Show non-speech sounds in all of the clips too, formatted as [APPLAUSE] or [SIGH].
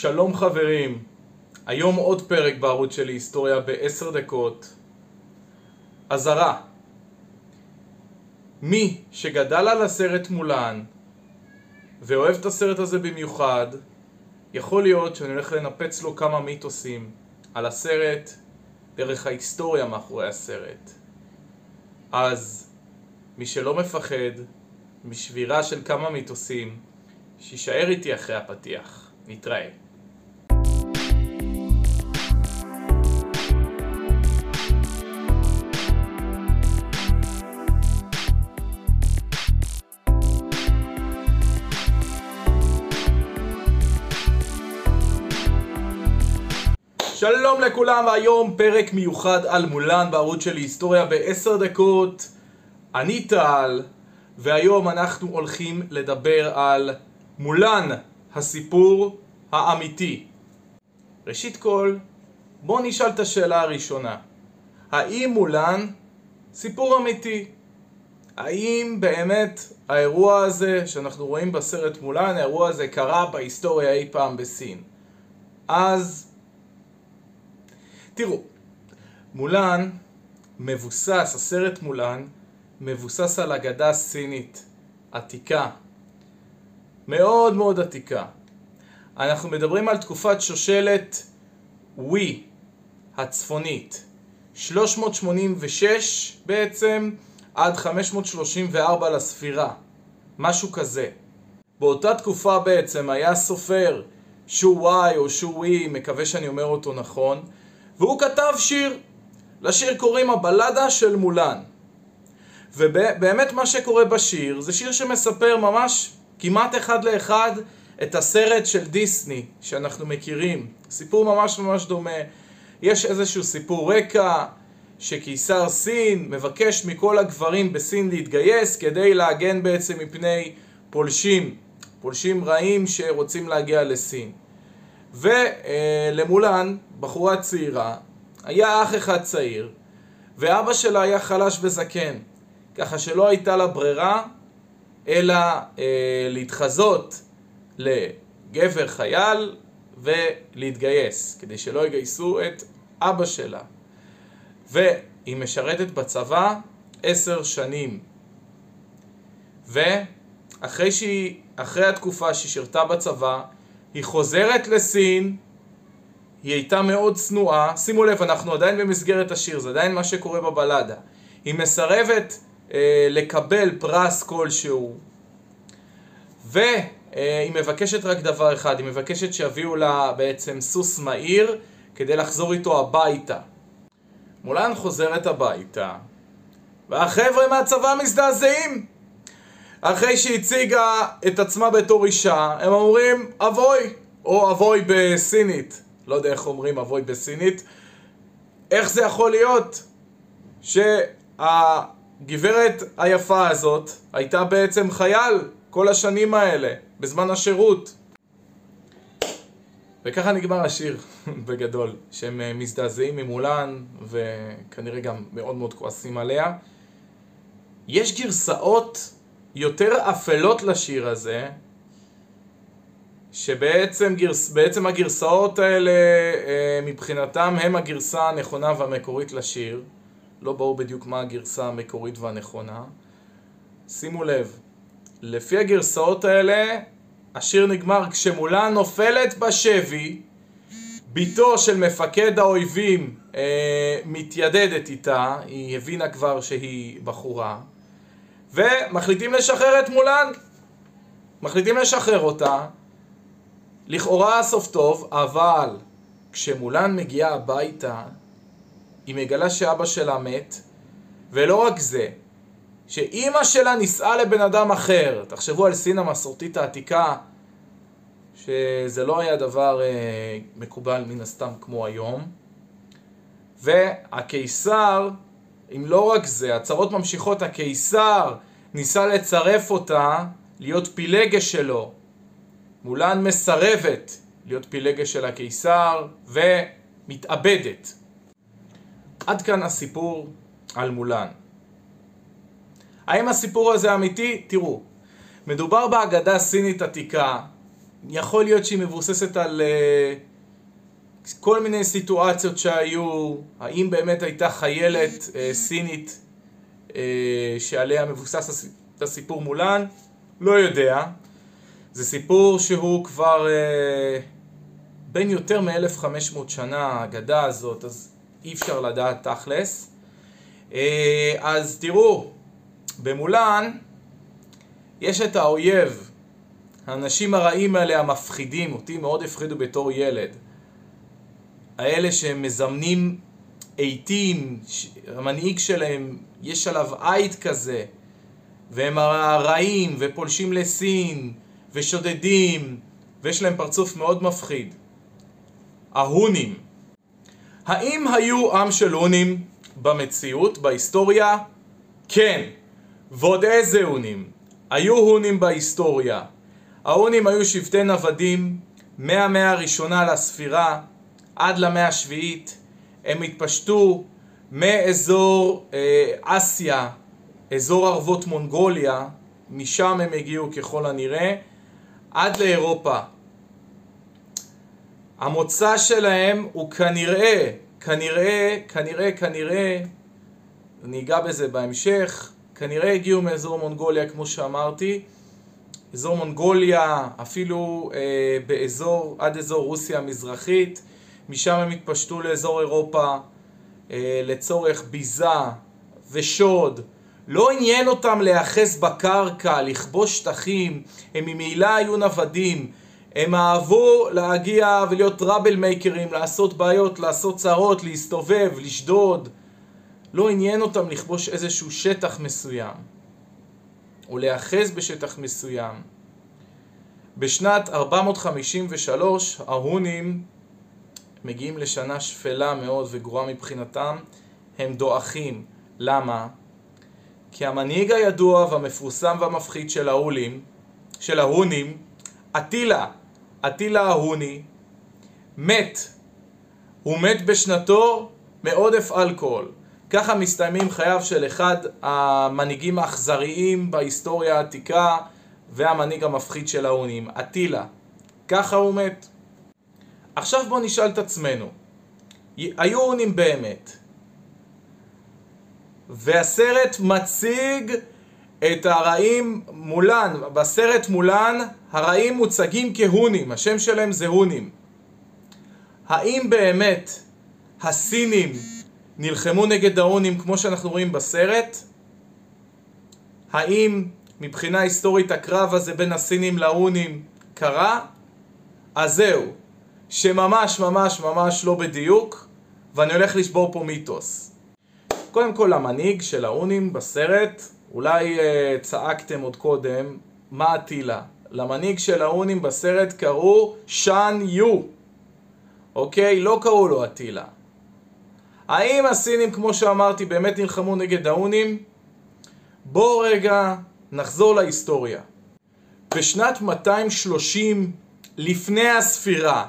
שלום חברים, היום עוד פרק בערוץ שלי היסטוריה בעשר דקות. אזהרה מי שגדל על הסרט מולן ואוהב את הסרט הזה במיוחד, יכול להיות שאני הולך לנפץ לו כמה מיתוסים על הסרט דרך ההיסטוריה מאחורי הסרט. אז מי שלא מפחד משבירה של כמה מיתוסים, שישאר איתי אחרי הפתיח. נתראה. שלום לכולם, והיום פרק מיוחד על מולן בערוץ שלי היסטוריה בעשר דקות. אני טל, והיום אנחנו הולכים לדבר על מולן, הסיפור האמיתי. ראשית כל, בואו נשאל את השאלה הראשונה. האם מולן סיפור אמיתי? האם באמת האירוע הזה שאנחנו רואים בסרט מולן, האירוע הזה קרה בהיסטוריה אי פעם בסין? אז תראו, מולן מבוסס, הסרט מולן מבוסס על אגדה סינית עתיקה, מאוד מאוד עתיקה. אנחנו מדברים על תקופת שושלת ווי הצפונית, 386 בעצם עד 534 לספירה, משהו כזה. באותה תקופה בעצם היה סופר שו וואי או שו ווי, מקווה שאני אומר אותו נכון, והוא כתב שיר. לשיר קוראים הבלדה של מולן. ובאמת מה שקורה בשיר זה שיר שמספר ממש כמעט אחד לאחד את הסרט של דיסני שאנחנו מכירים. סיפור ממש ממש דומה. יש איזשהו סיפור רקע שקיסר סין מבקש מכל הגברים בסין להתגייס כדי להגן בעצם מפני פולשים, פולשים רעים שרוצים להגיע לסין. ולמולן, בחורה צעירה, היה אח אחד צעיר, ואבא שלה היה חלש וזקן, ככה שלא הייתה לה ברירה אלא אה, להתחזות לגבר חייל ולהתגייס, כדי שלא יגייסו את אבא שלה. והיא משרתת בצבא עשר שנים. ואחרי שהיא, אחרי התקופה שהיא שירתה בצבא, היא חוזרת לסין, היא הייתה מאוד צנועה, שימו לב, אנחנו עדיין במסגרת השיר, זה עדיין מה שקורה בבלדה. היא מסרבת אה, לקבל פרס כלשהו, והיא אה, מבקשת רק דבר אחד, היא מבקשת שיביאו לה בעצם סוס מהיר כדי לחזור איתו הביתה. מולן חוזרת הביתה, והחבר'ה מהצבא מזדעזעים. אחרי שהציגה את עצמה בתור אישה, הם אומרים אבוי, או אבוי בסינית. לא יודע איך אומרים אבוי בסינית. איך זה יכול להיות שהגברת היפה הזאת הייתה בעצם חייל כל השנים האלה, בזמן השירות? וככה נגמר השיר, [LAUGHS] בגדול, שהם מזדעזעים ממולן, וכנראה גם מאוד מאוד כועסים עליה. יש גרסאות יותר אפלות לשיר הזה, שבעצם גרס, הגרסאות האלה אה, מבחינתם הם הגרסה הנכונה והמקורית לשיר. לא ברור בדיוק מה הגרסה המקורית והנכונה. שימו לב, לפי הגרסאות האלה, השיר נגמר כשמולה נופלת בשבי, בתו של מפקד האויבים אה, מתיידדת איתה, היא הבינה כבר שהיא בחורה. ומחליטים לשחרר את מולן. מחליטים לשחרר אותה. לכאורה הסוף טוב, אבל כשמולן מגיעה הביתה, היא מגלה שאבא שלה מת, ולא רק זה, שאימא שלה נישאה לבן אדם אחר. תחשבו על סין המסורתית העתיקה, שזה לא היה דבר אה, מקובל מן הסתם כמו היום. והקיסר אם לא רק זה, הצהרות ממשיכות, הקיסר ניסה לצרף אותה להיות פילגש שלו. מולן מסרבת להיות פילגש של הקיסר ומתאבדת. עד כאן הסיפור על מולן. האם הסיפור הזה אמיתי? תראו, מדובר באגדה סינית עתיקה, יכול להיות שהיא מבוססת על uh, כל מיני סיטואציות שהיו, האם באמת הייתה חיילת uh, סינית uh, שעליה מבוסס הסיפור מולן, לא יודע. זה סיפור שהוא כבר uh, בין יותר מ-1500 שנה, האגדה הזאת, אז אי אפשר לדעת תכלס. Uh, אז תראו, במולן יש את האויב, האנשים הרעים האלה המפחידים, אותי מאוד הפחידו בתור ילד. האלה שמזמנים עיתים, המנהיג שלהם, יש עליו עיט כזה, והם הרעים, ופולשים לסין, ושודדים, ויש להם פרצוף מאוד מפחיד. ההונים. האם היו עם של הונים במציאות, בהיסטוריה? כן. ועוד איזה הונים? היו הונים בהיסטוריה. ההונים היו שבטי נוודים מהמאה הראשונה לספירה עד למאה השביעית. הם התפשטו מאזור אה, אסיה, אזור ערבות מונגוליה, משם הם הגיעו ככל הנראה, עד לאירופה. המוצא שלהם הוא כנראה, כנראה, כנראה, כנראה, אני אגע בזה בהמשך, כנראה הגיעו מאזור מונגוליה כמו שאמרתי, אזור מונגוליה, אפילו אה, באזור, עד אזור רוסיה המזרחית, משם הם התפשטו לאזור אירופה אה, לצורך ביזה ושוד. לא עניין אותם להיאחז בקרקע, לכבוש שטחים, הם ממילא היו נוודים. הם אהבו להגיע ולהיות טראבל מייקרים, לעשות בעיות, לעשות צרות, להסתובב, לשדוד. לא עניין אותם לכבוש איזשהו שטח מסוים, או להיאחז בשטח מסוים. בשנת 453 ההונים מגיעים לשנה שפלה מאוד וגרועה מבחינתם, הם דועכים. למה? כי המנהיג הידוע והמפורסם והמפחיד של ההולים, של ההונים, אטילה, אטילה ההוני, מת. הוא מת בשנתו מעודף אלכוהול. ככה מסתיימים חייו של אחד המנהיגים האכזריים בהיסטוריה העתיקה והמנהיג המפחיד של ההונים, אטילה. ככה הוא מת. עכשיו בואו נשאל את עצמנו, היו הונים באמת, והסרט מציג את הרעים מולן, בסרט מולן הרעים מוצגים כהונים, השם שלהם זה הונים. האם באמת הסינים נלחמו נגד ההונים כמו שאנחנו רואים בסרט? האם מבחינה היסטורית הקרב הזה בין הסינים להונים קרה? אז זהו, שממש ממש ממש לא בדיוק, ואני הולך לשבור פה מיתוס. קודם כל המנהיג של ההונים בסרט, אולי uh, צעקתם עוד קודם, מה אטילה? למנהיג של ההונים בסרט קראו שאן יו, אוקיי? לא קראו לו אטילה. האם הסינים, כמו שאמרתי, באמת נלחמו נגד ההונים? בואו רגע נחזור להיסטוריה. בשנת 230 לפני הספירה,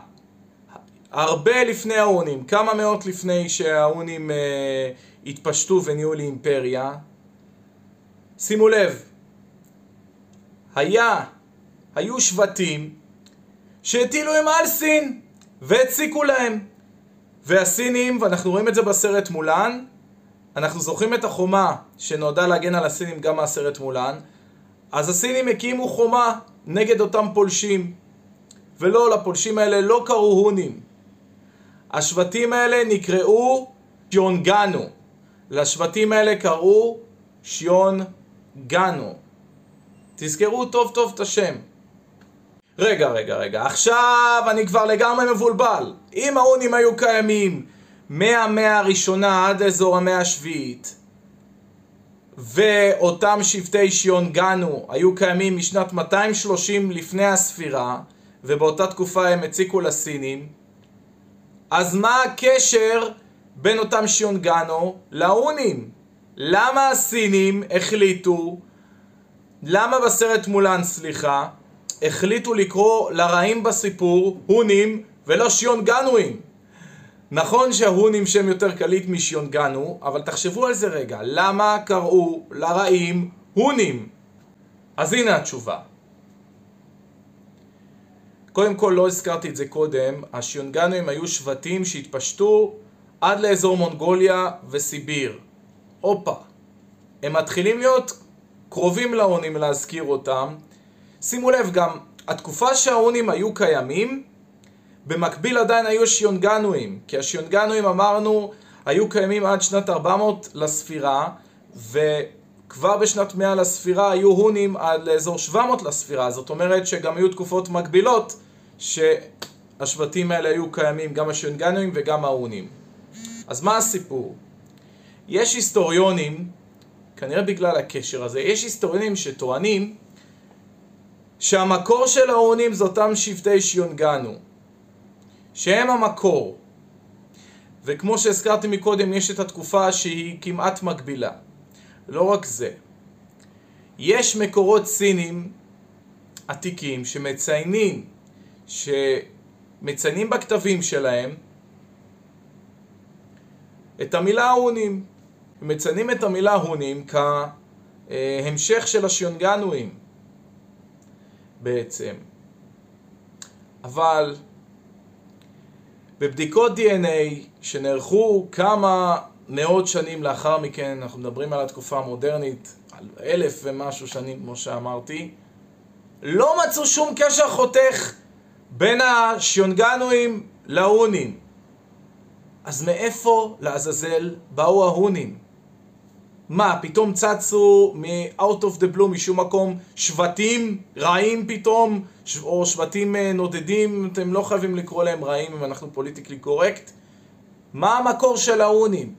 הרבה לפני ההונים, כמה מאות לפני שההונים אה, התפשטו ונהיו לאימפריה, שימו לב, היה, היו שבטים שהטילו הם על סין והציקו להם. והסינים, ואנחנו רואים את זה בסרט מולן, אנחנו זוכרים את החומה שנועדה להגן על הסינים גם מהסרט מולן, אז הסינים הקימו חומה נגד אותם פולשים. ולא, לפולשים האלה לא קראו הונים. השבטים האלה נקראו שיונגנו. לשבטים האלה קראו שיונגנו. תזכרו טוב טוב את השם. רגע, רגע, רגע, עכשיו אני כבר לגמרי מבולבל. אם ההונים היו קיימים מהמאה הראשונה עד אזור המאה השביעית, ואותם שבטי שיונגנו היו קיימים משנת 230 לפני הספירה, ובאותה תקופה הם הציקו לסינים, אז מה הקשר בין אותם שיונגנו להונים? למה הסינים החליטו, למה בסרט מולן, סליחה, החליטו לקרוא לרעים בסיפור הונים ולא שיונגנואים. נכון שההונים שם יותר קליט משיונגנו, אבל תחשבו על זה רגע, למה קראו לרעים הונים? אז הנה התשובה. קודם כל, לא הזכרתי את זה קודם, השיונגנואים היו שבטים שהתפשטו עד לאזור מונגוליה וסיביר. הופה. הם מתחילים להיות קרובים להונים להזכיר אותם. שימו לב גם, התקופה שההונים היו קיימים, במקביל עדיין היו שיונגנואים, כי השיונגנואים אמרנו היו קיימים עד שנת 400 לספירה, וכבר בשנת 100 לספירה היו הונים עד לאזור 700 לספירה, זאת אומרת שגם היו תקופות מקבילות שהשבטים האלה היו קיימים, גם השיונגנואים וגם ההונים. אז מה הסיפור? יש היסטוריונים, כנראה בגלל הקשר הזה, יש היסטוריונים שטוענים שהמקור של ההונים זה אותם שבטי שיונגנו, שהם המקור. וכמו שהזכרתי מקודם, יש את התקופה שהיא כמעט מקבילה. לא רק זה, יש מקורות סינים עתיקים שמציינים, שמציינים בכתבים שלהם את המילה הונים. מציינים את המילה הונים כהמשך של השיונגנואים בעצם. אבל בבדיקות DNA שנערכו כמה מאות שנים לאחר מכן, אנחנו מדברים על התקופה המודרנית, על אלף ומשהו שנים כמו שאמרתי, לא מצאו שום קשר חותך בין השיונגנואים להונים. אז מאיפה לעזאזל באו ההונים? מה, פתאום צצו מ-out of the blue משום מקום שבטים רעים פתאום, או שבטים אה, נודדים, אתם לא חייבים לקרוא להם רעים אם אנחנו פוליטיקלי קורקט. מה המקור של ההונים?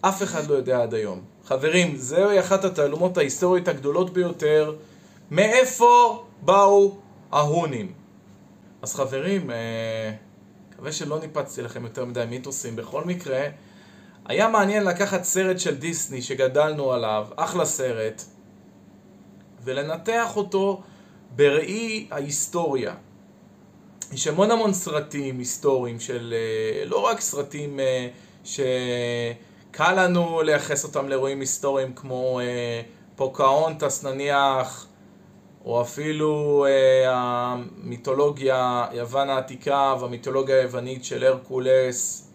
אף אחד לא יודע עד היום. חברים, זוהי אחת התעלומות ההיסטוריות הגדולות ביותר. מאיפה באו ההונים? אז חברים, אה, מקווה שלא ניפצתי לכם יותר מדי מיתוסים. בכל מקרה, היה מעניין לקחת סרט של דיסני שגדלנו עליו, אחלה סרט, ולנתח אותו בראי ההיסטוריה. יש המון המון סרטים היסטוריים של, אה, לא רק סרטים אה, שקל לנו לייחס אותם לאירועים היסטוריים כמו פוקהונטס נניח, או אפילו המיתולוגיה יוון העתיקה והמיתולוגיה היוונית של הרקולס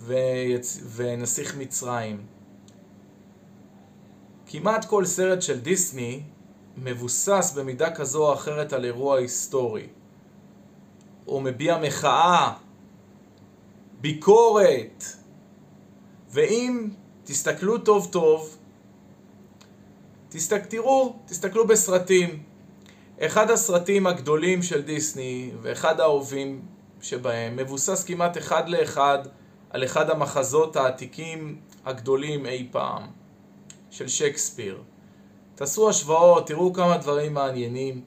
ויצ... ונסיך מצרים. כמעט כל סרט של דיסני מבוסס במידה כזו או אחרת על אירוע היסטורי. הוא מביע מחאה, ביקורת, ואם תסתכלו טוב טוב, תראו, תסתכלו בסרטים. אחד הסרטים הגדולים של דיסני, ואחד האהובים שבהם, מבוסס כמעט אחד לאחד על אחד המחזות העתיקים הגדולים אי פעם, של שייקספיר. תעשו השוואות, תראו כמה דברים מעניינים.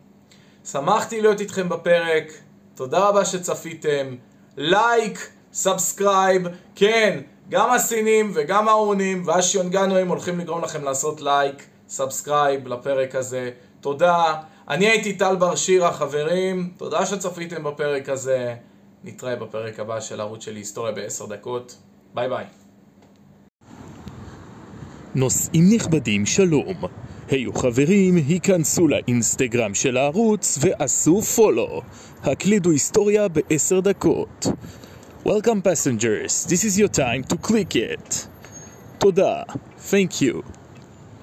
שמחתי להיות איתכם בפרק, תודה רבה שצפיתם. לייק, subscribe, כן, גם הסינים וגם ההונים והשיונגנואים הולכים לגרום לכם לעשות לייק, subscribe לפרק הזה. תודה. אני הייתי טל בר שירה, חברים. תודה שצפיתם בפרק הזה. נתראה בפרק הבא של ערוץ שלי היסטוריה בעשר דקות. ביי ביי. נושאים נכבדים, שלום. היו חברים, היכנסו לאינסטגרם של הערוץ ועשו פולו. הקלידו היסטוריה בעשר דקות. Welcome passengers, this is your time to click it. תודה. Thank you.